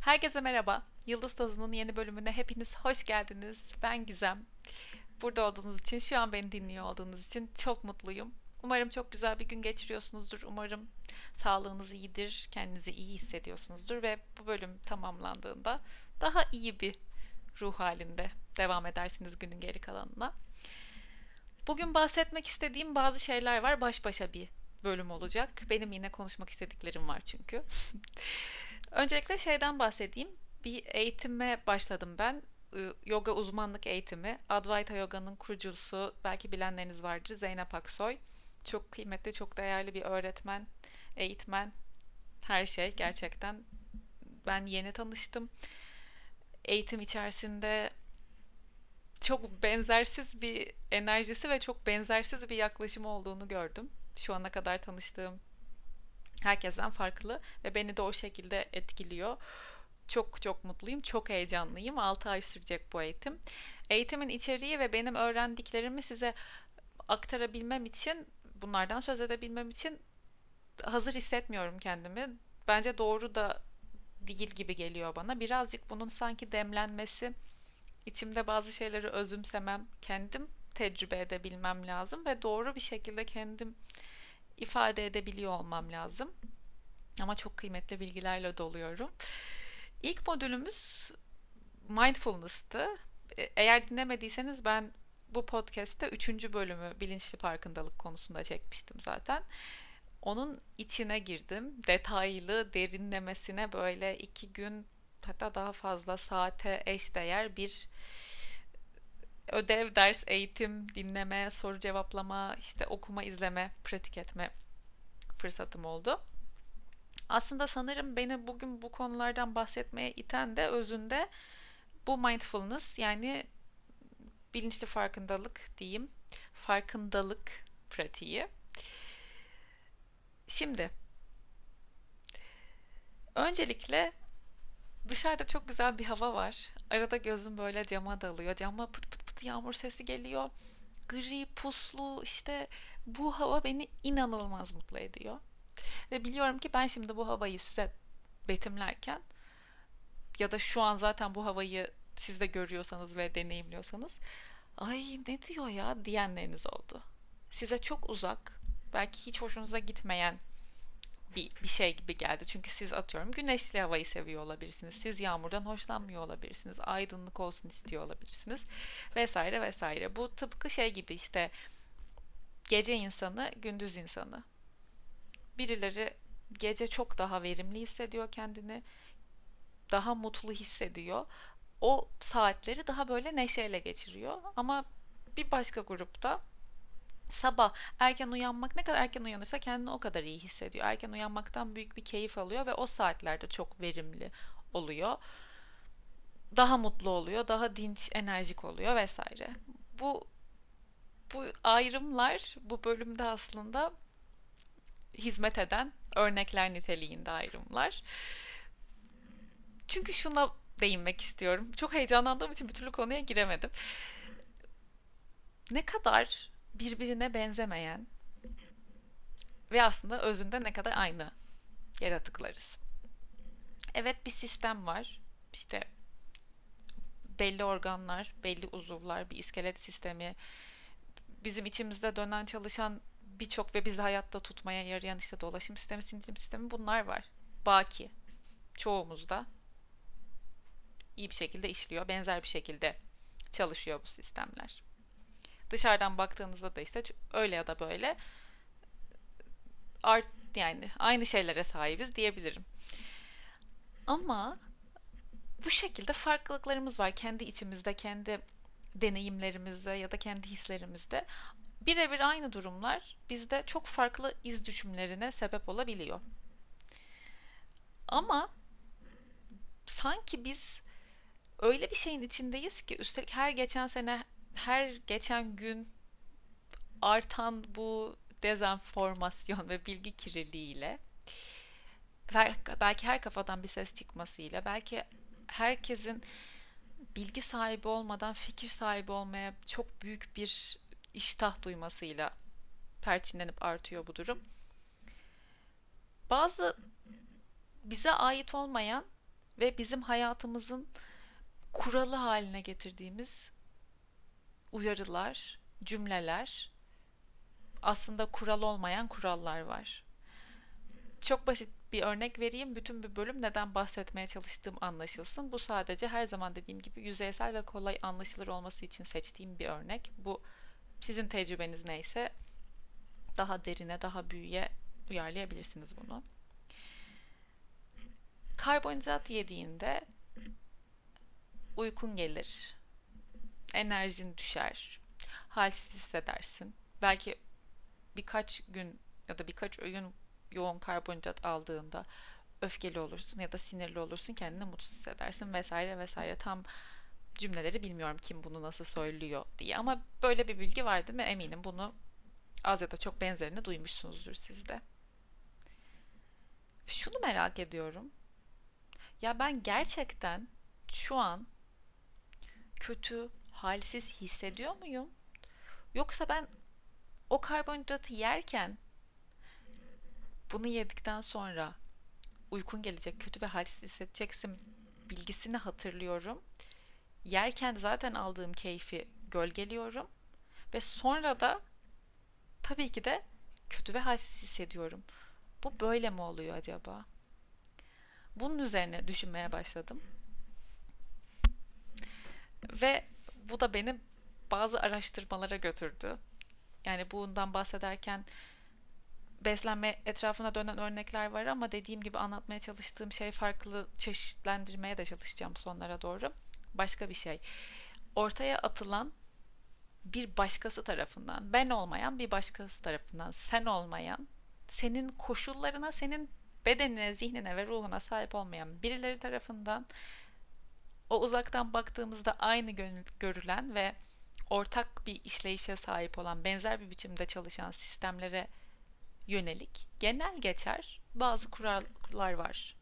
Herkese merhaba. Yıldız Tozu'nun yeni bölümüne hepiniz hoş geldiniz. Ben Gizem. Burada olduğunuz için, şu an beni dinliyor olduğunuz için çok mutluyum. Umarım çok güzel bir gün geçiriyorsunuzdur. Umarım sağlığınız iyidir, kendinizi iyi hissediyorsunuzdur ve bu bölüm tamamlandığında daha iyi bir ruh halinde devam edersiniz günün geri kalanına. Bugün bahsetmek istediğim bazı şeyler var. Baş başa bir bölüm olacak. Benim yine konuşmak istediklerim var çünkü. Öncelikle şeyden bahsedeyim. Bir eğitime başladım ben. Yoga uzmanlık eğitimi. Advaita Yoga'nın kurucusu belki bilenleriniz vardır Zeynep Aksoy. Çok kıymetli, çok değerli bir öğretmen, eğitmen, her şey gerçekten. Ben yeni tanıştım. Eğitim içerisinde çok benzersiz bir enerjisi ve çok benzersiz bir yaklaşımı olduğunu gördüm. Şu ana kadar tanıştığım herkesten farklı ve beni de o şekilde etkiliyor. Çok çok mutluyum, çok heyecanlıyım. 6 ay sürecek bu eğitim. Eğitimin içeriği ve benim öğrendiklerimi size aktarabilmem için, bunlardan söz edebilmem için hazır hissetmiyorum kendimi. Bence doğru da değil gibi geliyor bana. Birazcık bunun sanki demlenmesi, içimde bazı şeyleri özümsemem, kendim tecrübe edebilmem lazım ve doğru bir şekilde kendim ifade edebiliyor olmam lazım. Ama çok kıymetli bilgilerle doluyorum. İlk modülümüz mindfulness'tı. E, eğer dinlemediyseniz ben bu podcast'te üçüncü bölümü bilinçli farkındalık konusunda çekmiştim zaten. Onun içine girdim. Detaylı, derinlemesine böyle iki gün hatta daha fazla saate eş değer bir ödev, ders, eğitim, dinleme, soru cevaplama, işte okuma, izleme, pratik etme fırsatım oldu. Aslında sanırım beni bugün bu konulardan bahsetmeye iten de özünde bu mindfulness yani bilinçli farkındalık diyeyim. Farkındalık pratiği. Şimdi öncelikle dışarıda çok güzel bir hava var. Arada gözüm böyle cama dalıyor. Cama pıt pıt pıt yağmur sesi geliyor. Gri, puslu işte bu hava beni inanılmaz mutlu ediyor. Ve biliyorum ki ben şimdi bu havayı size betimlerken ya da şu an zaten bu havayı siz de görüyorsanız ve deneyimliyorsanız ay ne diyor ya diyenleriniz oldu. Size çok uzak, belki hiç hoşunuza gitmeyen bir, bir şey gibi geldi. Çünkü siz atıyorum güneşli havayı seviyor olabilirsiniz. Siz yağmurdan hoşlanmıyor olabilirsiniz. Aydınlık olsun istiyor olabilirsiniz. Vesaire vesaire. Bu tıpkı şey gibi işte gece insanı, gündüz insanı. Birileri gece çok daha verimli hissediyor kendini. Daha mutlu hissediyor. O saatleri daha böyle neşeyle geçiriyor. Ama bir başka grupta sabah erken uyanmak ne kadar erken uyanırsa kendini o kadar iyi hissediyor. Erken uyanmaktan büyük bir keyif alıyor ve o saatlerde çok verimli oluyor. Daha mutlu oluyor, daha dinç, enerjik oluyor vesaire. Bu bu ayrımlar bu bölümde aslında hizmet eden örnekler niteliğinde ayrımlar. Çünkü şuna değinmek istiyorum. Çok heyecanlandığım için bir türlü konuya giremedim. Ne kadar birbirine benzemeyen ve aslında özünde ne kadar aynı yaratıklarız. Evet bir sistem var. İşte belli organlar, belli uzuvlar, bir iskelet sistemi, bizim içimizde dönen çalışan birçok ve bizi hayatta tutmaya yarayan işte dolaşım sistemi, sindirim sistemi bunlar var. Baki. Çoğumuzda iyi bir şekilde işliyor. Benzer bir şekilde çalışıyor bu sistemler. Dışarıdan baktığınızda da işte öyle ya da böyle art yani aynı şeylere sahibiz diyebilirim. Ama bu şekilde farklılıklarımız var kendi içimizde, kendi deneyimlerimizde ya da kendi hislerimizde birebir aynı durumlar bizde çok farklı iz düşümlerine sebep olabiliyor. Ama sanki biz öyle bir şeyin içindeyiz ki üstelik her geçen sene her geçen gün artan bu dezenformasyon ve bilgi kirliliğiyle belki her kafadan bir ses çıkmasıyla belki herkesin bilgi sahibi olmadan fikir sahibi olmaya çok büyük bir iştah duymasıyla perçinlenip artıyor bu durum. Bazı bize ait olmayan ve bizim hayatımızın kuralı haline getirdiğimiz uyarılar, cümleler aslında kural olmayan kurallar var. Çok basit bir örnek vereyim. Bütün bir bölüm neden bahsetmeye çalıştığım anlaşılsın. Bu sadece her zaman dediğim gibi yüzeysel ve kolay anlaşılır olması için seçtiğim bir örnek. Bu sizin tecrübeniz neyse daha derine, daha büyüye uyarlayabilirsiniz bunu. Karbonhidrat yediğinde uykun gelir, enerjin düşer, halsiz hissedersin. Belki birkaç gün ya da birkaç öğün yoğun karbonhidrat aldığında öfkeli olursun ya da sinirli olursun, kendini mutsuz hissedersin vesaire vesaire. Tam cümleleri bilmiyorum kim bunu nasıl söylüyor diye ama böyle bir bilgi var değil mi? Eminim bunu az ya da çok benzerini duymuşsunuzdur siz de. Şunu merak ediyorum. Ya ben gerçekten şu an kötü, halsiz hissediyor muyum? Yoksa ben o karbonhidratı yerken bunu yedikten sonra uykun gelecek, kötü ve halsiz hissedeceksin bilgisini hatırlıyorum. Yerken zaten aldığım keyfi gölgeliyorum ve sonra da tabii ki de kötü ve halsiz hissediyorum. Bu böyle mi oluyor acaba? Bunun üzerine düşünmeye başladım. Ve bu da beni bazı araştırmalara götürdü. Yani bundan bahsederken beslenme etrafına dönen örnekler var ama dediğim gibi anlatmaya çalıştığım şey farklı çeşitlendirmeye de çalışacağım sonlara doğru. Başka bir şey. Ortaya atılan bir başkası tarafından, ben olmayan bir başkası tarafından, sen olmayan, senin koşullarına, senin bedenine, zihnine ve ruhuna sahip olmayan birileri tarafından o uzaktan baktığımızda aynı görülen ve ortak bir işleyişe sahip olan, benzer bir biçimde çalışan sistemlere yönelik genel geçer bazı kurallar var.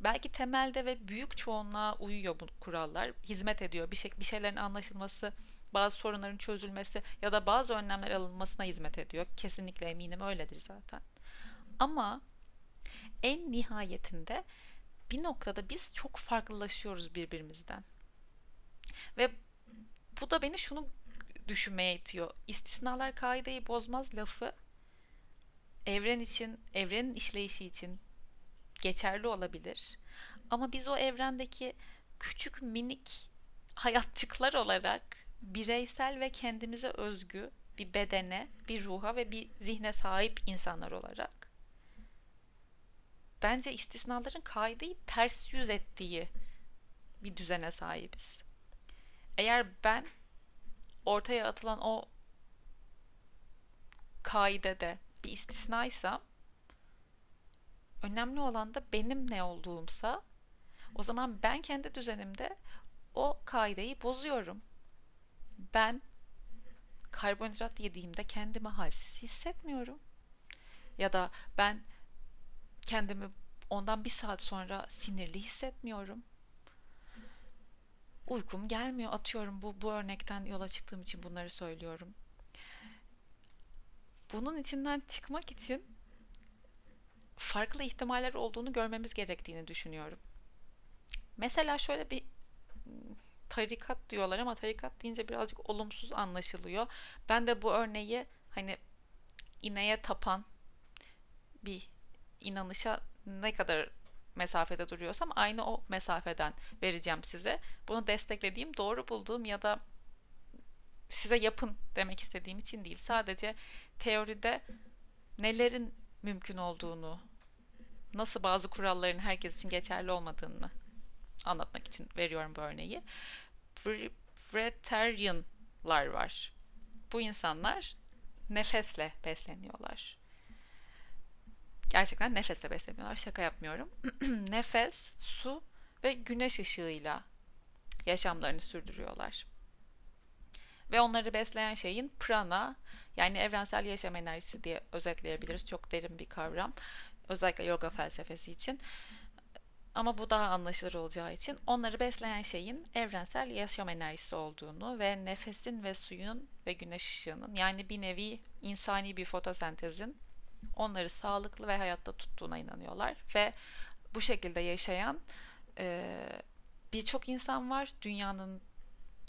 Belki temelde ve büyük çoğunluğa uyuyor bu kurallar, hizmet ediyor. Bir, şey, bir şeylerin anlaşılması, bazı sorunların çözülmesi ya da bazı önlemler alınmasına hizmet ediyor. Kesinlikle eminim öyledir zaten. Ama en nihayetinde bir noktada biz çok farklılaşıyoruz birbirimizden. Ve bu da beni şunu düşünmeye itiyor. İstisnalar kaideyi bozmaz lafı evren için, evrenin işleyişi için geçerli olabilir. Ama biz o evrendeki küçük minik hayatçıklar olarak bireysel ve kendimize özgü bir bedene, bir ruha ve bir zihne sahip insanlar olarak bence istisnaların kaideyi ters yüz ettiği bir düzene sahibiz. Eğer ben ortaya atılan o kaidede bir istisnaysam önemli olan da benim ne olduğumsa o zaman ben kendi düzenimde o kaideyi bozuyorum. Ben karbonhidrat yediğimde kendimi halsiz hissetmiyorum. Ya da ben kendimi ondan bir saat sonra sinirli hissetmiyorum. Uykum gelmiyor atıyorum bu bu örnekten yola çıktığım için bunları söylüyorum. Bunun içinden çıkmak için farklı ihtimaller olduğunu görmemiz gerektiğini düşünüyorum. Mesela şöyle bir tarikat diyorlar ama tarikat deyince birazcık olumsuz anlaşılıyor. Ben de bu örneği hani ineğe tapan bir inanışa ne kadar mesafede duruyorsam aynı o mesafeden vereceğim size. Bunu desteklediğim, doğru bulduğum ya da size yapın demek istediğim için değil. Sadece teoride nelerin mümkün olduğunu, nasıl bazı kuralların herkes için geçerli olmadığını anlatmak için veriyorum bu örneği. Breatharianlar var. Bu insanlar nefesle besleniyorlar. Gerçekten nefesle besleniyorlar. Şaka yapmıyorum. Nefes, su ve güneş ışığıyla yaşamlarını sürdürüyorlar. Ve onları besleyen şeyin prana yani evrensel yaşam enerjisi diye özetleyebiliriz. Çok derin bir kavram. Özellikle yoga felsefesi için. Ama bu daha anlaşılır olacağı için onları besleyen şeyin evrensel yaşam enerjisi olduğunu ve nefesin ve suyun ve güneş ışığının yani bir nevi insani bir fotosentezin onları sağlıklı ve hayatta tuttuğuna inanıyorlar ve bu şekilde yaşayan Ee, birçok insan var dünyanın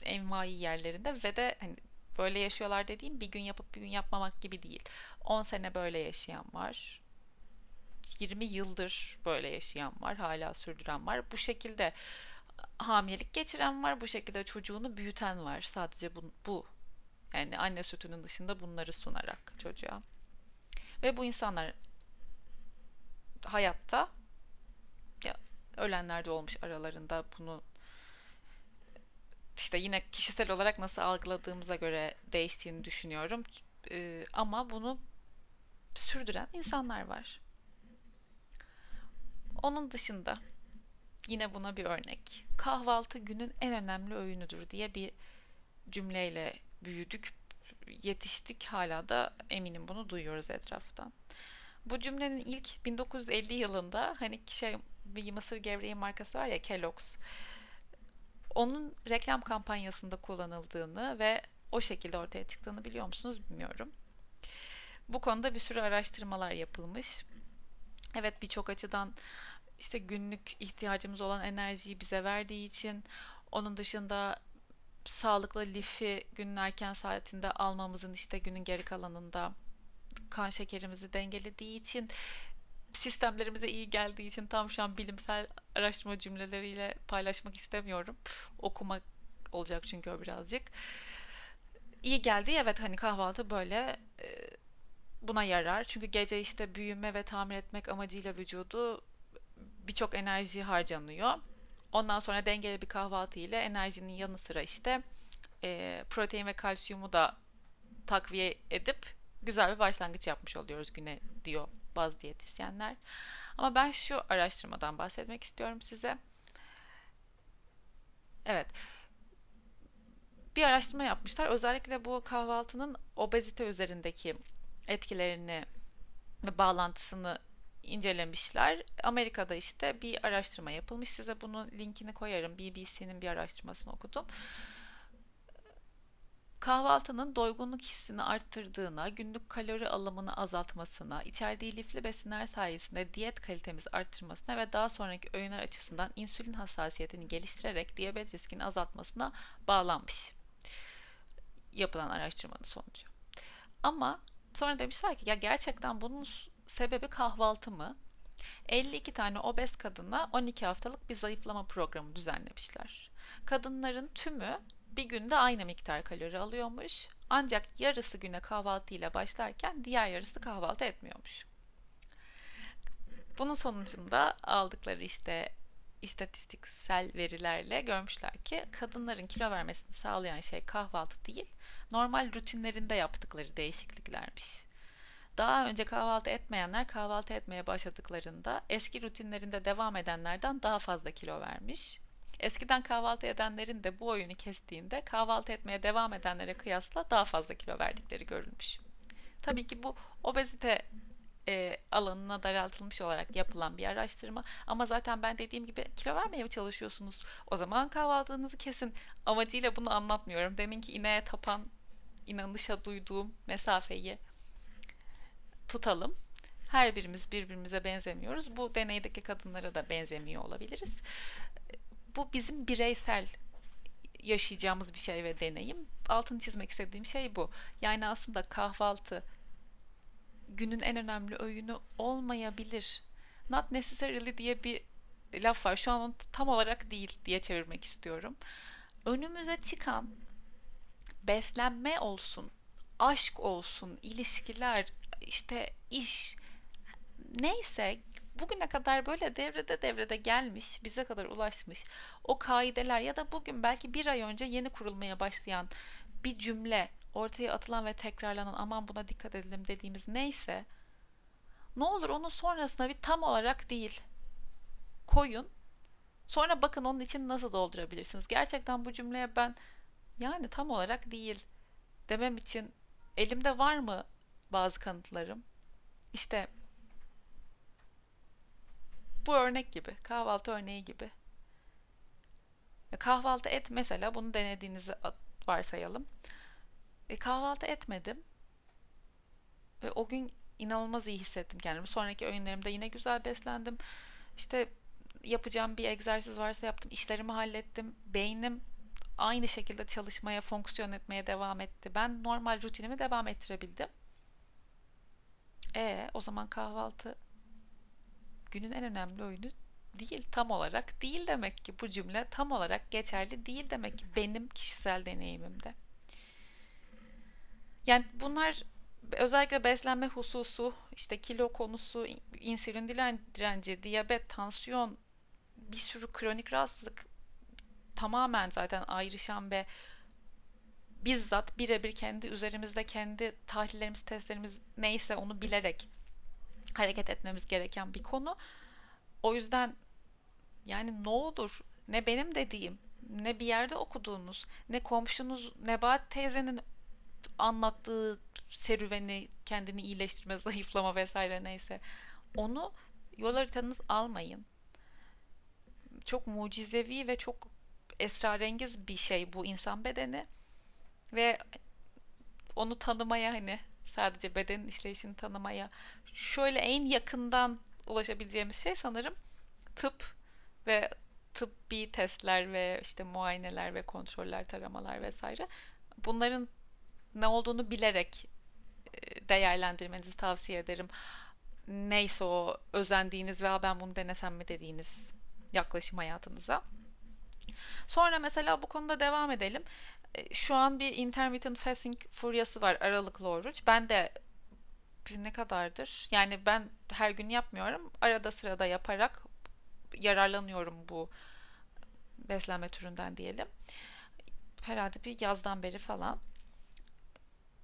envai yerlerinde ve de hani böyle yaşıyorlar dediğim bir gün yapıp bir gün yapmamak gibi değil. 10 sene böyle yaşayan var. 20 yıldır böyle yaşayan var, hala sürdüren var. Bu şekilde hamilelik geçiren var, bu şekilde çocuğunu büyüten var. Sadece bu, bu. Yani anne sütünün dışında bunları sunarak çocuğa. Ve bu insanlar hayatta ya ölenler de olmuş aralarında bunu işte yine kişisel olarak nasıl algıladığımıza göre değiştiğini düşünüyorum. Ee, ama bunu sürdüren insanlar var. Onun dışında yine buna bir örnek. Kahvaltı günün en önemli öğünüdür diye bir cümleyle büyüdük, yetiştik. Hala da eminim bunu duyuyoruz etraftan. Bu cümlenin ilk 1950 yılında hani şey bir mısır gevreği markası var ya Kellogg's. Onun reklam kampanyasında kullanıldığını ve o şekilde ortaya çıktığını biliyor musunuz bilmiyorum. Bu konuda bir sürü araştırmalar yapılmış. Evet birçok açıdan işte günlük ihtiyacımız olan enerjiyi bize verdiği için onun dışında sağlıklı lifi günün erken saatinde almamızın işte günün geri kalanında kan şekerimizi dengelediği için sistemlerimize iyi geldiği için tam şu an bilimsel araştırma cümleleriyle paylaşmak istemiyorum. Okumak olacak çünkü o birazcık. İyi geldi evet hani kahvaltı böyle e, buna yarar. Çünkü gece işte büyüme ve tamir etmek amacıyla vücudu birçok enerji harcanıyor. Ondan sonra dengeli bir kahvaltı ile enerjinin yanı sıra işte e, protein ve kalsiyumu da takviye edip güzel bir başlangıç yapmış oluyoruz güne diyor bazı diyetisyenler. Ama ben şu araştırmadan bahsetmek istiyorum size. Evet. Bir araştırma yapmışlar. Özellikle bu kahvaltının obezite üzerindeki etkilerini ve bağlantısını incelemişler. Amerika'da işte bir araştırma yapılmış. Size bunun linkini koyarım. BBC'nin bir araştırmasını okudum. Kahvaltının doygunluk hissini arttırdığına, günlük kalori alımını azaltmasına, içerdiği lifli besinler sayesinde diyet kalitemizi arttırmasına ve daha sonraki öğünler açısından insülin hassasiyetini geliştirerek diyabet riskini azaltmasına bağlanmış. Yapılan araştırmanın sonucu. Ama sonra demişler ki ya gerçekten bunun sebebi kahvaltı mı? 52 tane obez kadına 12 haftalık bir zayıflama programı düzenlemişler. Kadınların tümü bir günde aynı miktar kalori alıyormuş. Ancak yarısı güne kahvaltıyla başlarken diğer yarısı kahvaltı etmiyormuş. Bunun sonucunda aldıkları işte istatistiksel verilerle görmüşler ki kadınların kilo vermesini sağlayan şey kahvaltı değil, normal rutinlerinde yaptıkları değişikliklermiş. Daha önce kahvaltı etmeyenler kahvaltı etmeye başladıklarında eski rutinlerinde devam edenlerden daha fazla kilo vermiş. Eskiden kahvaltı edenlerin de bu oyunu kestiğinde kahvaltı etmeye devam edenlere kıyasla daha fazla kilo verdikleri görülmüş. Tabii ki bu obezite e, alanına daraltılmış olarak yapılan bir araştırma. Ama zaten ben dediğim gibi kilo vermeye mi çalışıyorsunuz? O zaman kahvaltınızı kesin. Amacıyla bunu anlatmıyorum. Deminki ineğe tapan inanışa duyduğum mesafeyi tutalım. Her birimiz birbirimize benzemiyoruz. Bu deneydeki kadınlara da benzemiyor olabiliriz. Bu bizim bireysel yaşayacağımız bir şey ve deneyim. Altını çizmek istediğim şey bu. Yani aslında kahvaltı günün en önemli öğünü olmayabilir. Not necessarily diye bir laf var. Şu an onu tam olarak değil diye çevirmek istiyorum. Önümüze çıkan beslenme olsun, aşk olsun, ilişkiler, işte iş neyse bugüne kadar böyle devrede devrede gelmiş, bize kadar ulaşmış o kaideler ya da bugün belki bir ay önce yeni kurulmaya başlayan bir cümle ortaya atılan ve tekrarlanan aman buna dikkat edelim dediğimiz neyse ne olur onu sonrasında bir tam olarak değil koyun. Sonra bakın onun için nasıl doldurabilirsiniz. Gerçekten bu cümleye ben yani tam olarak değil demem için elimde var mı bazı kanıtlarım? İşte bu örnek gibi, kahvaltı örneği gibi. Kahvaltı et mesela bunu denediğinizi varsayalım. E, kahvaltı etmedim. Ve o gün inanılmaz iyi hissettim kendimi. Sonraki öğünlerimde yine güzel beslendim. İşte yapacağım bir egzersiz varsa yaptım. İşlerimi hallettim. Beynim aynı şekilde çalışmaya, fonksiyon etmeye devam etti. Ben normal rutinimi devam ettirebildim. E o zaman kahvaltı günün en önemli oyunu değil tam olarak değil demek ki bu cümle tam olarak geçerli değil demek ki benim kişisel deneyimimde. Yani bunlar özellikle beslenme hususu, işte kilo konusu, insülin direnci, diyabet, tansiyon, bir sürü kronik rahatsızlık tamamen zaten ayrışan ve bizzat birebir kendi üzerimizde kendi tahlillerimiz, testlerimiz neyse onu bilerek hareket etmemiz gereken bir konu. O yüzden yani ne olur ne benim dediğim ne bir yerde okuduğunuz ne komşunuz Nebahat teyzenin anlattığı serüveni kendini iyileştirme, zayıflama vesaire neyse onu yol haritanız almayın. Çok mucizevi ve çok esrarengiz bir şey bu insan bedeni ve onu tanımaya hani sadece bedenin işleyişini tanımaya şöyle en yakından ulaşabileceğimiz şey sanırım tıp ve tıbbi testler ve işte muayeneler ve kontroller, taramalar vesaire. Bunların ne olduğunu bilerek e, değerlendirmenizi tavsiye ederim. Neyse o özendiğiniz veya ben bunu denesem mi dediğiniz yaklaşım hayatınıza. Sonra mesela bu konuda devam edelim. E, şu an bir intermittent fasting furyası var aralıklı oruç. Ben de ne kadardır? Yani ben her gün yapmıyorum. Arada sırada yaparak yararlanıyorum bu beslenme türünden diyelim. Herhalde bir yazdan beri falan.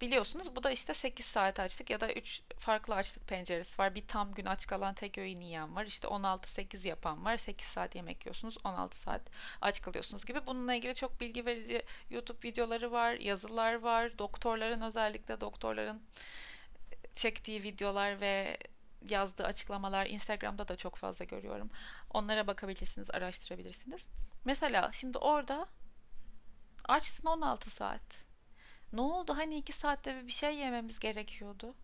Biliyorsunuz bu da işte 8 saat açlık ya da 3 farklı açlık penceresi var. Bir tam gün aç kalan tek öğün yiyen var. İşte 16-8 yapan var. 8 saat yemek yiyorsunuz. 16 saat aç kalıyorsunuz gibi. Bununla ilgili çok bilgi verici YouTube videoları var. Yazılar var. Doktorların özellikle doktorların çektiği videolar ve yazdığı açıklamalar Instagram'da da çok fazla görüyorum. Onlara bakabilirsiniz, araştırabilirsiniz. Mesela şimdi orada açsın 16 saat. Ne oldu? Hani 2 saatte bir şey yememiz gerekiyordu.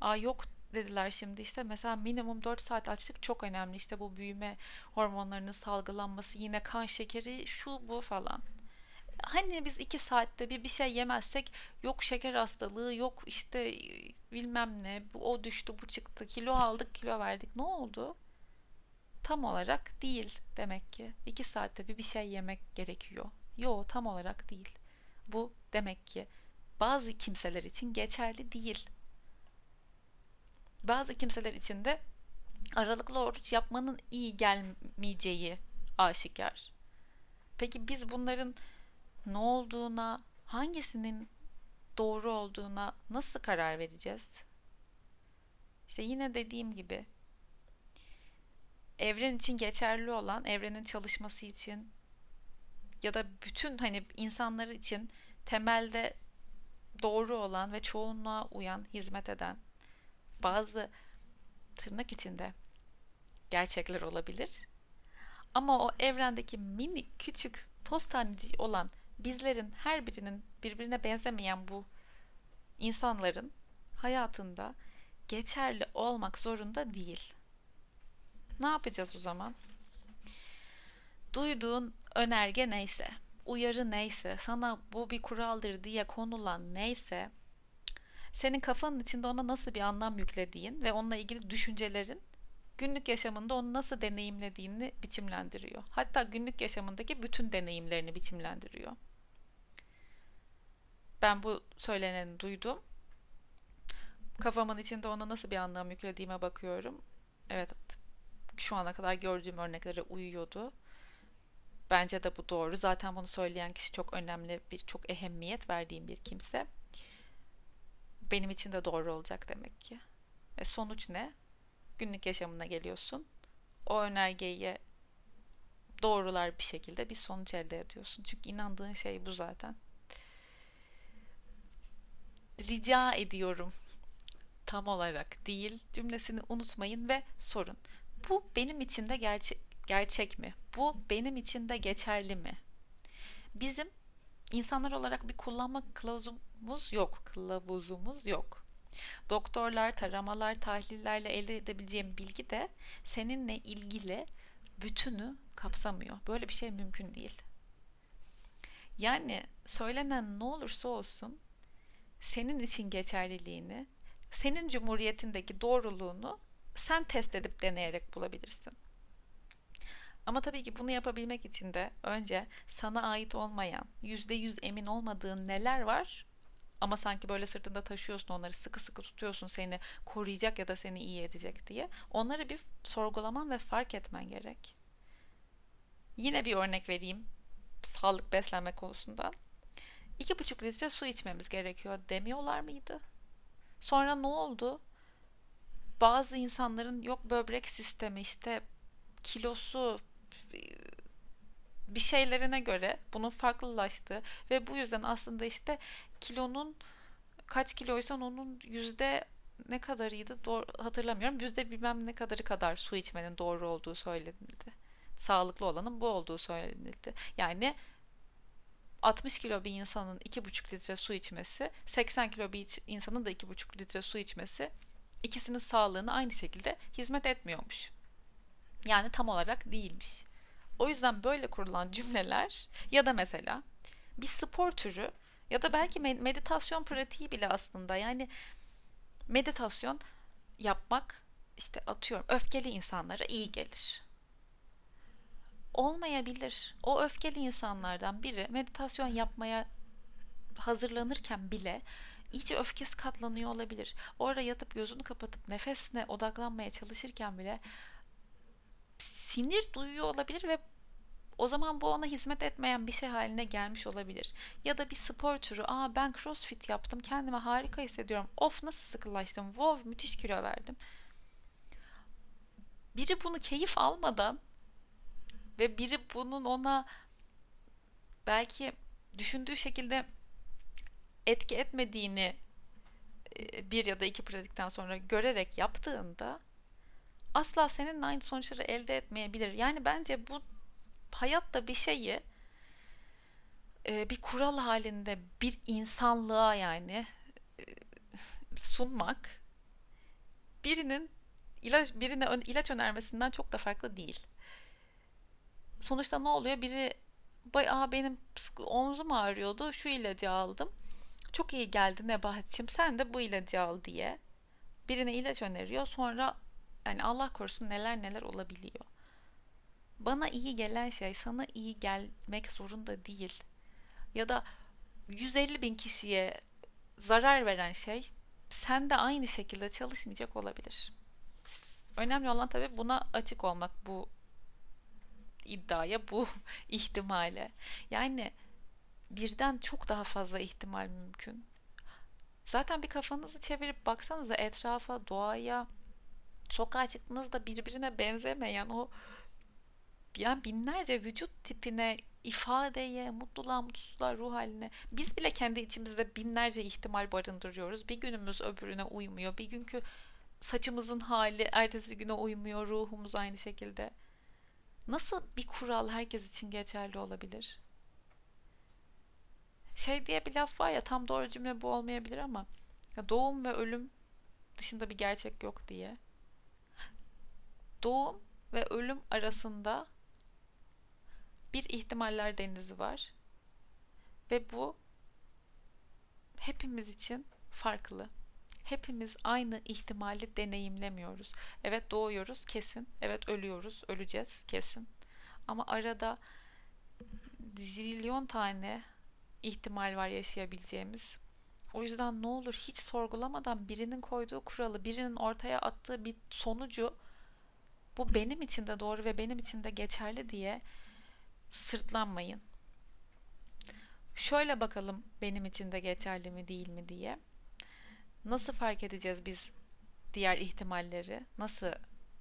Aa yok dediler şimdi işte mesela minimum 4 saat açlık çok önemli işte bu büyüme hormonlarının salgılanması yine kan şekeri şu bu falan hani biz iki saatte bir bir şey yemezsek yok şeker hastalığı yok işte bilmem ne bu o düştü bu çıktı kilo aldık kilo verdik ne oldu? Tam olarak değil demek ki. iki saatte bir bir şey yemek gerekiyor. Yo tam olarak değil. Bu demek ki bazı kimseler için geçerli değil. Bazı kimseler için de aralıklı oruç yapmanın iyi gelmeyeceği aşikar. Peki biz bunların ne olduğuna, hangisinin doğru olduğuna nasıl karar vereceğiz? İşte yine dediğim gibi evren için geçerli olan, evrenin çalışması için ya da bütün hani insanlar için temelde doğru olan ve çoğunluğa uyan, hizmet eden bazı tırnak içinde gerçekler olabilir. Ama o evrendeki minik küçük toz taneci olan bizlerin her birinin birbirine benzemeyen bu insanların hayatında geçerli olmak zorunda değil. Ne yapacağız o zaman? Duyduğun önerge neyse, uyarı neyse, sana bu bir kuraldır diye konulan neyse, senin kafanın içinde ona nasıl bir anlam yüklediğin ve onunla ilgili düşüncelerin günlük yaşamında onu nasıl deneyimlediğini biçimlendiriyor. Hatta günlük yaşamındaki bütün deneyimlerini biçimlendiriyor. Ben bu söyleneni duydum. Kafamın içinde ona nasıl bir anlam yüklediğime bakıyorum. Evet, şu ana kadar gördüğüm örneklere uyuyordu. Bence de bu doğru. Zaten bunu söyleyen kişi çok önemli bir, çok ehemmiyet verdiğim bir kimse. Benim için de doğru olacak demek ki. E sonuç ne? Günlük yaşamına geliyorsun. O önergeyi doğrular bir şekilde bir sonuç elde ediyorsun. Çünkü inandığın şey bu zaten rica ediyorum tam olarak değil cümlesini unutmayın ve sorun. Bu benim için de gerçek, gerçek mi? Bu benim için de geçerli mi? Bizim insanlar olarak bir kullanma kılavuzumuz yok. Kılavuzumuz yok. Doktorlar, taramalar, tahlillerle elde edebileceğim bilgi de seninle ilgili bütünü kapsamıyor. Böyle bir şey mümkün değil. Yani söylenen ne olursa olsun senin için geçerliliğini, senin cumhuriyetindeki doğruluğunu sen test edip deneyerek bulabilirsin. Ama tabii ki bunu yapabilmek için de önce sana ait olmayan, yüzde yüz emin olmadığın neler var ama sanki böyle sırtında taşıyorsun onları sıkı sıkı tutuyorsun seni koruyacak ya da seni iyi edecek diye. Onları bir sorgulaman ve fark etmen gerek. Yine bir örnek vereyim sağlık beslenme konusundan. İki buçuk litre su içmemiz gerekiyor demiyorlar mıydı? Sonra ne oldu? Bazı insanların yok böbrek sistemi işte kilosu bir şeylerine göre bunun farklılaştığı ve bu yüzden aslında işte kilonun kaç kiloysan onun yüzde ne kadarıydı doğru, hatırlamıyorum. Yüzde bilmem ne kadarı kadar su içmenin doğru olduğu söylenildi. Sağlıklı olanın bu olduğu söylenildi. Yani 60 kilo bir insanın 2,5 litre su içmesi, 80 kilo bir insanın da 2,5 litre su içmesi ikisinin sağlığına aynı şekilde hizmet etmiyormuş. Yani tam olarak değilmiş. O yüzden böyle kurulan cümleler ya da mesela bir spor türü ya da belki meditasyon pratiği bile aslında yani meditasyon yapmak işte atıyorum öfkeli insanlara iyi gelir. Olmayabilir. O öfkeli insanlardan biri meditasyon yapmaya hazırlanırken bile iyice öfkesi katlanıyor olabilir. Orada yatıp gözünü kapatıp nefesine odaklanmaya çalışırken bile sinir duyuyor olabilir ve o zaman bu ona hizmet etmeyen bir şey haline gelmiş olabilir. Ya da bir spor türü. Aa ben crossfit yaptım. Kendime harika hissediyorum. Of nasıl sıkılaştım. Wow müthiş kilo verdim. Biri bunu keyif almadan ve biri bunun ona belki düşündüğü şekilde etki etmediğini e, bir ya da iki pratikten sonra görerek yaptığında asla senin aynı sonuçları elde etmeyebilir. Yani bence bu hayatta bir şeyi e, bir kural halinde bir insanlığa yani e, sunmak birinin ilaç birine ilaç önermesinden çok da farklı değil. Sonuçta ne oluyor? Biri Aa, benim omzum ağrıyordu. Şu ilacı aldım. Çok iyi geldi Nebahat'cığım. Sen de bu ilacı al diye. Birine ilaç öneriyor. Sonra yani Allah korusun neler neler olabiliyor. Bana iyi gelen şey sana iyi gelmek zorunda değil. Ya da 150 bin kişiye zarar veren şey sen de aynı şekilde çalışmayacak olabilir. Önemli olan tabii buna açık olmak bu iddiaya, bu ihtimale. Yani birden çok daha fazla ihtimal mümkün. Zaten bir kafanızı çevirip baksanıza etrafa, doğaya, sokağa çıktığınızda birbirine benzemeyen o yani binlerce vücut tipine, ifadeye, mutluluğa, mutsuzluğa, ruh haline biz bile kendi içimizde binlerce ihtimal barındırıyoruz. Bir günümüz öbürüne uymuyor. Bir günkü saçımızın hali ertesi güne uymuyor. Ruhumuz aynı şekilde. Nasıl bir kural herkes için geçerli olabilir? Şey diye bir laf var ya tam doğru cümle bu olmayabilir ama doğum ve ölüm dışında bir gerçek yok diye. Doğum ve ölüm arasında bir ihtimaller denizi var. Ve bu hepimiz için farklı. Hepimiz aynı ihtimali deneyimlemiyoruz. Evet doğuyoruz kesin. Evet ölüyoruz, öleceğiz kesin. Ama arada zilyon tane ihtimal var yaşayabileceğimiz. O yüzden ne olur hiç sorgulamadan birinin koyduğu kuralı, birinin ortaya attığı bir sonucu bu benim için de doğru ve benim için de geçerli diye sırtlanmayın. Şöyle bakalım benim için de geçerli mi değil mi diye. Nasıl fark edeceğiz biz diğer ihtimalleri? Nasıl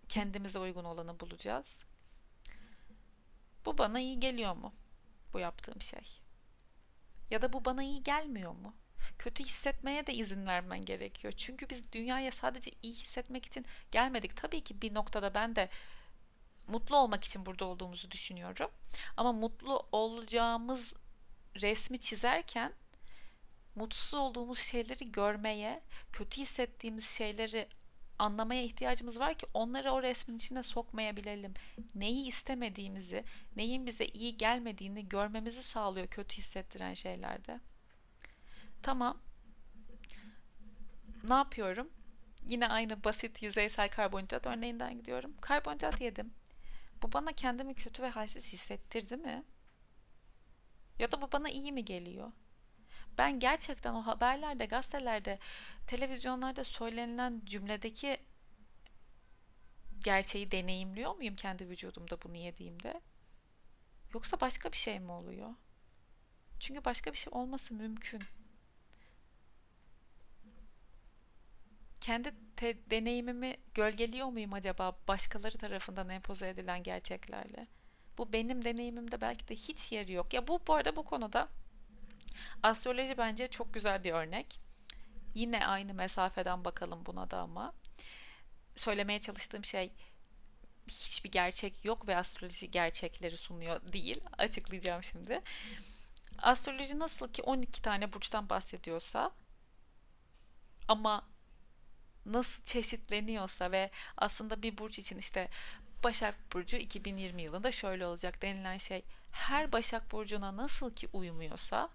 kendimize uygun olanı bulacağız? Bu bana iyi geliyor mu? Bu yaptığım şey. Ya da bu bana iyi gelmiyor mu? Kötü hissetmeye de izin vermen gerekiyor. Çünkü biz dünyaya sadece iyi hissetmek için gelmedik. Tabii ki bir noktada ben de mutlu olmak için burada olduğumuzu düşünüyorum. Ama mutlu olacağımız resmi çizerken mutsuz olduğumuz şeyleri görmeye, kötü hissettiğimiz şeyleri anlamaya ihtiyacımız var ki onları o resmin içine sokmayabilelim. Neyi istemediğimizi, neyin bize iyi gelmediğini görmemizi sağlıyor kötü hissettiren şeylerde. Tamam. Ne yapıyorum? Yine aynı basit yüzeysel karbonhidrat örneğinden gidiyorum. Karbonhidrat yedim. Bu bana kendimi kötü ve halsiz hissettirdi mi? Ya da bu bana iyi mi geliyor? Ben gerçekten o haberlerde, gazetelerde, televizyonlarda söylenilen cümledeki gerçeği deneyimliyor muyum kendi vücudumda bunu yediğimde? Yoksa başka bir şey mi oluyor? Çünkü başka bir şey olması mümkün. Kendi te- deneyimimi gölgeliyor muyum acaba başkaları tarafından empoze edilen gerçeklerle? Bu benim deneyimimde belki de hiç yeri yok. Ya bu bu arada bu konuda astroloji bence çok güzel bir örnek. Yine aynı mesafeden bakalım buna da ama söylemeye çalıştığım şey hiçbir gerçek yok ve astroloji gerçekleri sunuyor değil. Açıklayacağım şimdi. Astroloji nasıl ki 12 tane burçtan bahsediyorsa ama nasıl çeşitleniyorsa ve aslında bir burç için işte Başak Burcu 2020 yılında şöyle olacak denilen şey her Başak Burcu'na nasıl ki uymuyorsa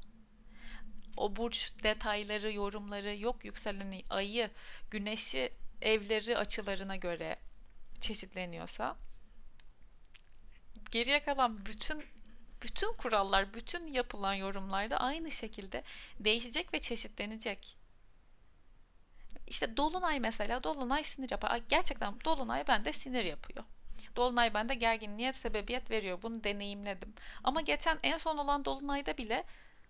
o burç detayları, yorumları yok yükseleni, ayı, güneşi, evleri açılarına göre çeşitleniyorsa geriye kalan bütün bütün kurallar, bütün yapılan yorumlar da aynı şekilde değişecek ve çeşitlenecek. İşte Dolunay mesela Dolunay sinir yapar. Gerçekten Dolunay bende sinir yapıyor. Dolunay bende gerginliğe sebebiyet veriyor. Bunu deneyimledim. Ama geçen en son olan Dolunay'da bile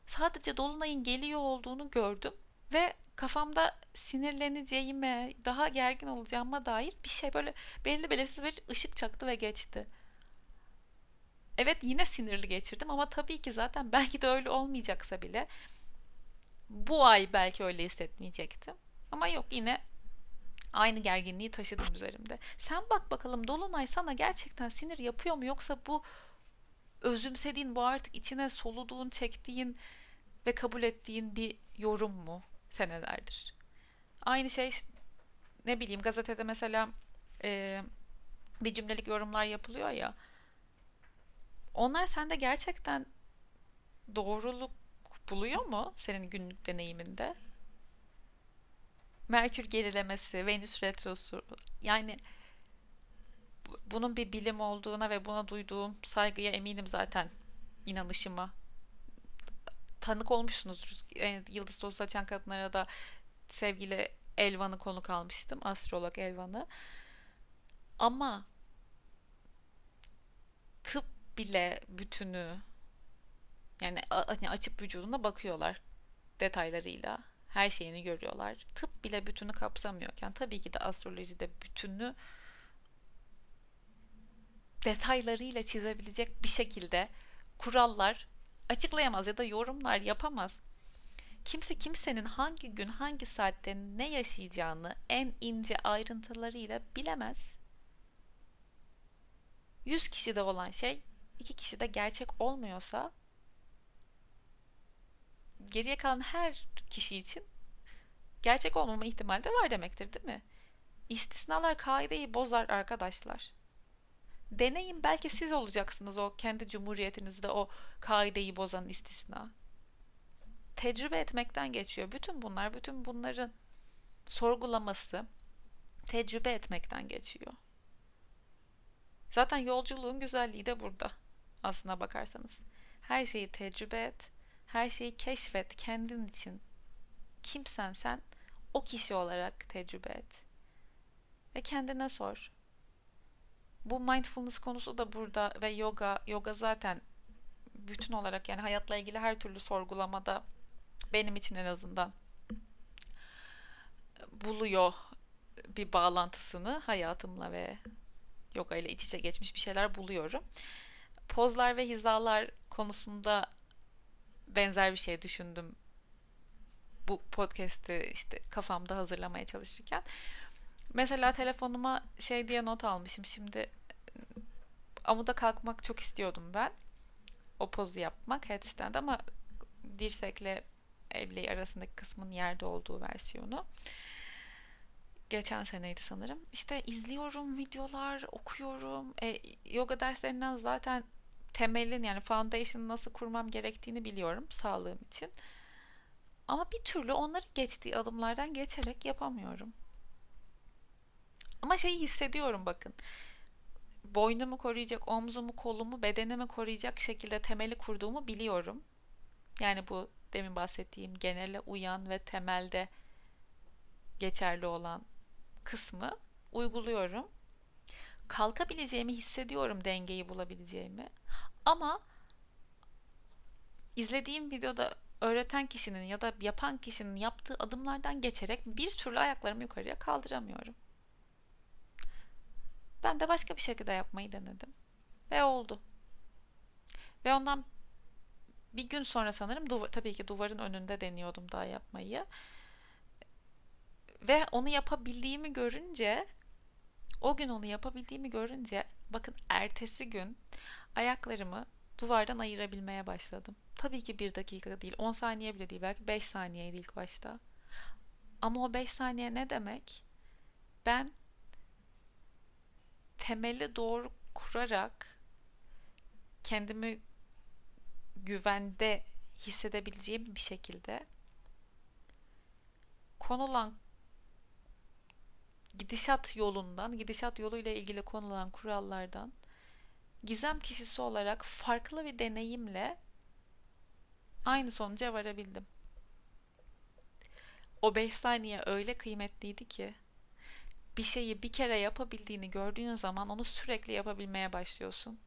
sadece Dolunay'ın geliyor olduğunu gördüm. Ve kafamda sinirleneceğime, daha gergin olacağıma dair bir şey böyle belli belirsiz bir ışık çaktı ve geçti. Evet yine sinirli geçirdim ama tabii ki zaten belki de öyle olmayacaksa bile bu ay belki öyle hissetmeyecektim. Ama yok yine aynı gerginliği taşıdım üzerimde. Sen bak bakalım Dolunay sana gerçekten sinir yapıyor mu yoksa bu özümsediğin bu artık içine soluduğun, çektiğin ve kabul ettiğin bir yorum mu senelerdir? Aynı şey ne bileyim gazetede mesela e, bir cümlelik yorumlar yapılıyor ya. Onlar sende gerçekten doğruluk buluyor mu senin günlük deneyiminde? Merkür gerilemesi, Venüs retrosu yani bunun bir bilim olduğuna ve buna duyduğum saygıya eminim zaten inanışıma. Tanık olmuşsunuzdur. Yıldız Tozu Açan Kadınlara da sevgili Elvan'ı konuk almıştım. Astrolog Elvan'ı. Ama tıp bile bütünü yani hani açıp vücuduna bakıyorlar detaylarıyla her şeyini görüyorlar. Tıp bile bütünü kapsamıyorken tabii ki de astrolojide bütünü detaylarıyla çizebilecek bir şekilde kurallar açıklayamaz ya da yorumlar yapamaz. Kimse kimsenin hangi gün hangi saatte ne yaşayacağını en ince ayrıntılarıyla bilemez. 100 kişide olan şey iki kişide gerçek olmuyorsa geriye kalan her kişi için gerçek olmama ihtimali de var demektir değil mi? İstisnalar kaideyi bozar arkadaşlar. Deneyin belki siz olacaksınız o kendi cumhuriyetinizde o kaideyi bozan istisna. Tecrübe etmekten geçiyor. Bütün bunlar, bütün bunların sorgulaması tecrübe etmekten geçiyor. Zaten yolculuğun güzelliği de burada. Aslına bakarsanız. Her şeyi tecrübe et, her şeyi keşfet kendin için. Kimsen sen o kişi olarak tecrübe et. Ve kendine sor. Bu mindfulness konusu da burada ve yoga, yoga zaten bütün olarak yani hayatla ilgili her türlü sorgulamada benim için en azından buluyor bir bağlantısını hayatımla ve yoga ile iç içe geçmiş bir şeyler buluyorum. Pozlar ve hizalar konusunda benzer bir şey düşündüm bu podcast'i işte kafamda hazırlamaya çalışırken. Mesela telefonuma şey diye not almışım. Şimdi amuda kalkmak çok istiyordum ben. O pozu yapmak headstand ama dirsekle evleyi arasındaki kısmın yerde olduğu versiyonu. geçen seneydi sanırım. İşte izliyorum videolar, okuyorum. E, yoga derslerinden zaten temelin yani foundation'ı nasıl kurmam gerektiğini biliyorum sağlığım için. Ama bir türlü onları geçtiği adımlardan geçerek yapamıyorum. Ama şeyi hissediyorum bakın. Boynumu koruyacak, omzumu, kolumu, bedenimi koruyacak şekilde temeli kurduğumu biliyorum. Yani bu demin bahsettiğim genele uyan ve temelde geçerli olan kısmı uyguluyorum. Kalkabileceğimi hissediyorum, dengeyi bulabileceğimi. Ama izlediğim videoda öğreten kişinin ya da yapan kişinin yaptığı adımlardan geçerek bir türlü ayaklarımı yukarıya kaldıramıyorum. Ben de başka bir şekilde yapmayı denedim. Ve oldu. Ve ondan bir gün sonra sanırım duva, tabii ki duvarın önünde deniyordum daha yapmayı. Ve onu yapabildiğimi görünce o gün onu yapabildiğimi görünce bakın ertesi gün ayaklarımı duvardan ayırabilmeye başladım. Tabii ki bir dakika değil, 10 saniye bile değil, belki 5 saniyeydi ilk başta. Ama o 5 saniye ne demek? Ben temeli doğru kurarak kendimi güvende hissedebileceğim bir şekilde konulan gidişat yolundan, gidişat yoluyla ilgili konulan kurallardan gizem kişisi olarak farklı bir deneyimle aynı sonuca varabildim. O 5 saniye öyle kıymetliydi ki bir şeyi bir kere yapabildiğini gördüğün zaman onu sürekli yapabilmeye başlıyorsun.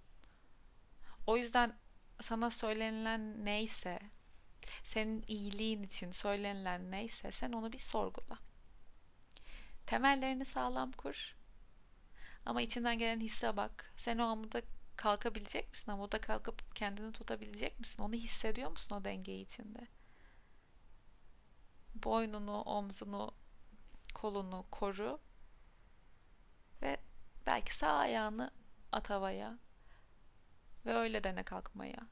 O yüzden sana söylenilen neyse, senin iyiliğin için söylenilen neyse sen onu bir sorgula. Temellerini sağlam kur. Ama içinden gelen hisse bak. Sen o amuda kalkabilecek misin? Amuda kalkıp kendini tutabilecek misin? Onu hissediyor musun o dengeyi içinde? Boynunu, omzunu, kolunu koru. Ve belki sağ ayağını at havaya. Ve öyle dene kalkmaya.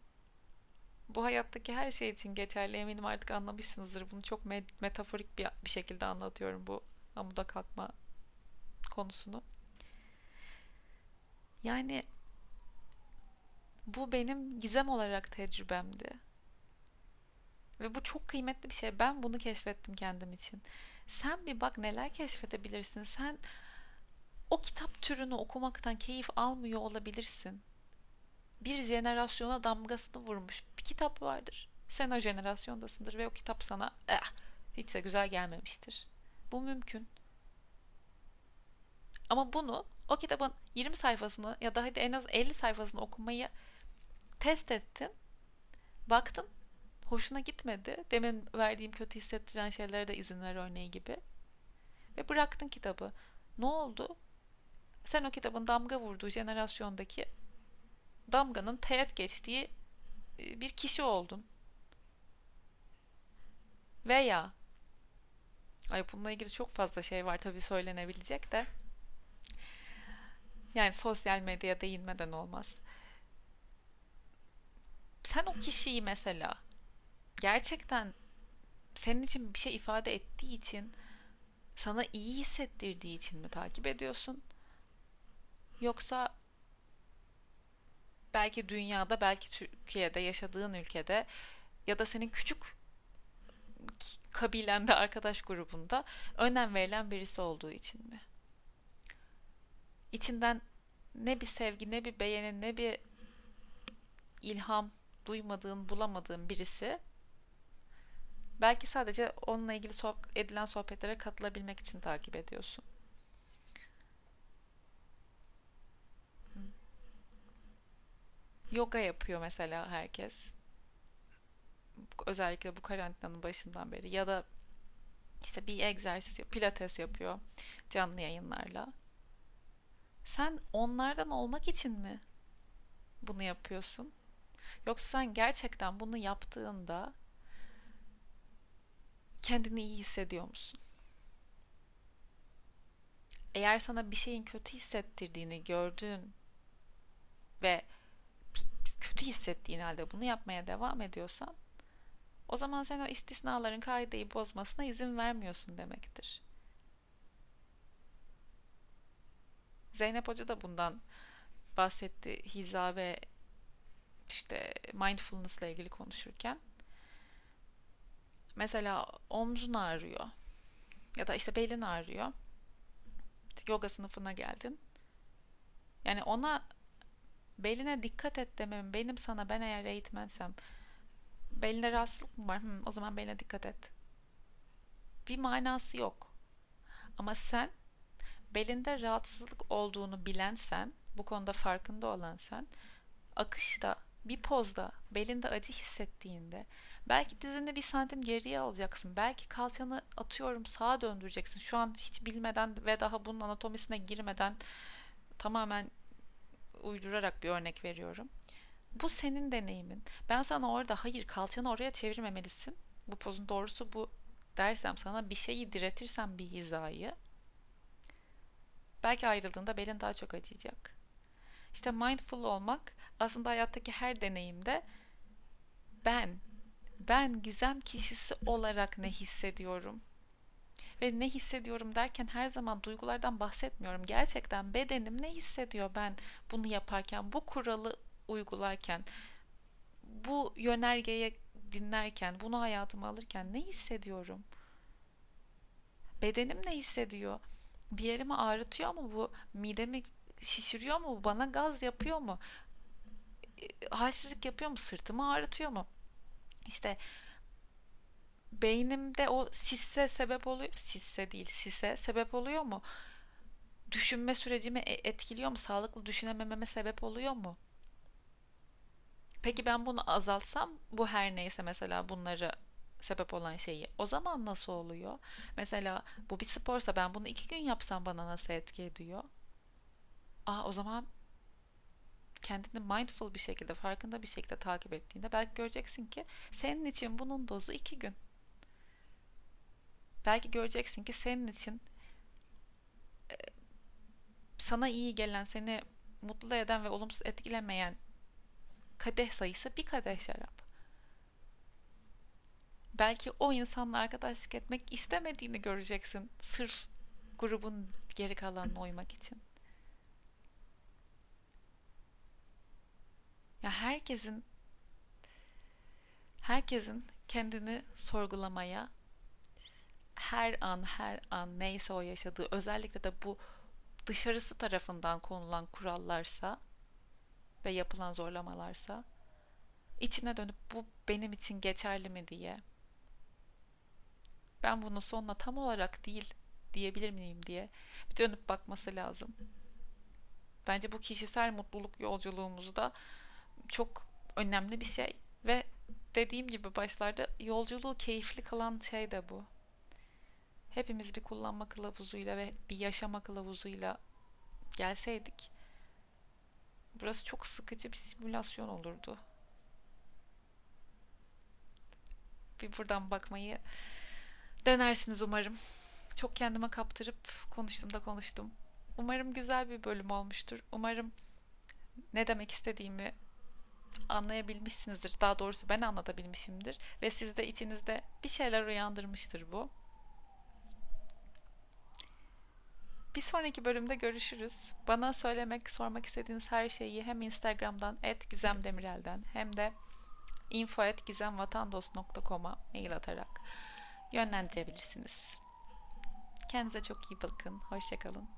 Bu hayattaki her şey için geçerli eminim artık anlamışsınızdır. Bunu çok metaforik bir, bir şekilde anlatıyorum bu amuda kalkma konusunu. Yani bu benim gizem olarak tecrübemdi. Ve bu çok kıymetli bir şey. Ben bunu keşfettim kendim için. Sen bir bak neler keşfedebilirsin. Sen o kitap türünü okumaktan keyif almıyor olabilirsin. Bir jenerasyona damgasını vurmuş bir kitap vardır. Sen o jenerasyondasındır ve o kitap sana eh, hiç de güzel gelmemiştir. Bu mümkün. Ama bunu o kitabın 20 sayfasını ya da hadi en az 50 sayfasını okumayı test ettin. Baktın hoşuna gitmedi. Demin verdiğim kötü hissettiren şeylere de izin ver örneği gibi. Ve bıraktın kitabı. Ne oldu? Sen o kitabın damga vurduğu jenerasyondaki damganın teğet geçtiği e, bir kişi oldun. Veya ay bununla ilgili çok fazla şey var tabii söylenebilecek de yani sosyal medyaya değinmeden olmaz. Sen o kişiyi mesela gerçekten senin için bir şey ifade ettiği için sana iyi hissettirdiği için mi takip ediyorsun? Yoksa belki dünyada, belki Türkiye'de, yaşadığın ülkede ya da senin küçük kabilende, arkadaş grubunda önem verilen birisi olduğu için mi? içinden ne bir sevgi, ne bir beğeni, ne bir ilham duymadığın, bulamadığın birisi belki sadece onunla ilgili soh- edilen sohbetlere katılabilmek için takip ediyorsun. Yoga yapıyor mesela herkes. Özellikle bu karantinanın başından beri ya da işte bir egzersiz, pilates yapıyor canlı yayınlarla. Sen onlardan olmak için mi bunu yapıyorsun? Yoksa sen gerçekten bunu yaptığında kendini iyi hissediyor musun? Eğer sana bir şeyin kötü hissettirdiğini gördüğün ve kötü hissettiğin halde bunu yapmaya devam ediyorsan o zaman sen o istisnaların kaideyi bozmasına izin vermiyorsun demektir. Zeynep Hoca da bundan bahsetti hiza ve işte mindfulness ile ilgili konuşurken. Mesela omzun ağrıyor ya da işte belin ağrıyor. Yoga sınıfına geldin. Yani ona beline dikkat et demem. Benim sana ben eğer eğitmensem belinde rahatsızlık mı var? Hmm, o zaman beline dikkat et. Bir manası yok. Ama sen belinde rahatsızlık olduğunu bilen sen, bu konuda farkında olan sen, akışta, bir pozda, belinde acı hissettiğinde, belki dizini bir santim geriye alacaksın, belki kalçanı atıyorum sağa döndüreceksin. Şu an hiç bilmeden ve daha bunun anatomisine girmeden tamamen uydurarak bir örnek veriyorum. Bu senin deneyimin. Ben sana orada hayır kalçanı oraya çevirmemelisin. Bu pozun doğrusu bu dersem sana bir şeyi diretirsem bir hizayı belki ayrıldığında belin daha çok acıyacak. İşte mindful olmak aslında hayattaki her deneyimde ben ben gizem kişisi olarak ne hissediyorum? Ve ne hissediyorum derken her zaman duygulardan bahsetmiyorum. Gerçekten bedenim ne hissediyor ben bunu yaparken, bu kuralı uygularken, bu yönergeye dinlerken, bunu hayatıma alırken ne hissediyorum? Bedenim ne hissediyor? Bir yerimi ağrıtıyor mu bu? Midemi şişiriyor mu? Bana gaz yapıyor mu? Halsizlik yapıyor mu? Sırtımı ağrıtıyor mu? İşte beynimde o sisse sebep oluyor. Sisse değil, sise sebep oluyor mu? Düşünme sürecimi e, etkiliyor mu? Sağlıklı düşünemememe sebep oluyor mu? Peki ben bunu azaltsam bu her neyse mesela bunları sebep olan şeyi o zaman nasıl oluyor? Mesela bu bir sporsa ben bunu iki gün yapsam bana nasıl etki ediyor? Aa o zaman kendini mindful bir şekilde, farkında bir şekilde takip ettiğinde belki göreceksin ki senin için bunun dozu iki gün. Belki göreceksin ki senin için e, sana iyi gelen, seni mutlu eden ve olumsuz etkilemeyen kadeh sayısı bir kadeh şarap. Belki o insanla arkadaşlık etmek istemediğini göreceksin. Sırf grubun geri kalanına uymak için. Ya herkesin herkesin kendini sorgulamaya her an her an neyse o yaşadığı özellikle de bu dışarısı tarafından konulan kurallarsa ve yapılan zorlamalarsa içine dönüp bu benim için geçerli mi diye ben bunun sonuna tam olarak değil diyebilir miyim diye dönüp bakması lazım. Bence bu kişisel mutluluk yolculuğumuzda çok önemli bir şey ve dediğim gibi başlarda yolculuğu keyifli kılan şey de bu. Hepimiz bir kullanma kılavuzuyla ve bir yaşama kılavuzuyla gelseydik burası çok sıkıcı bir simülasyon olurdu. Bir buradan bakmayı denersiniz umarım. Çok kendime kaptırıp konuştum da konuştum. Umarım güzel bir bölüm olmuştur. Umarım ne demek istediğimi anlayabilmişsinizdir. Daha doğrusu ben anlatabilmişimdir. Ve sizde içinizde bir şeyler uyandırmıştır bu. Bir sonraki bölümde görüşürüz. Bana söylemek, sormak istediğiniz her şeyi hem Instagram'dan @gizemdemirel'den hem de info@gizemvatandos.com'a mail atarak yönlendirebilirsiniz. Kendinize çok iyi bakın. Hoşçakalın.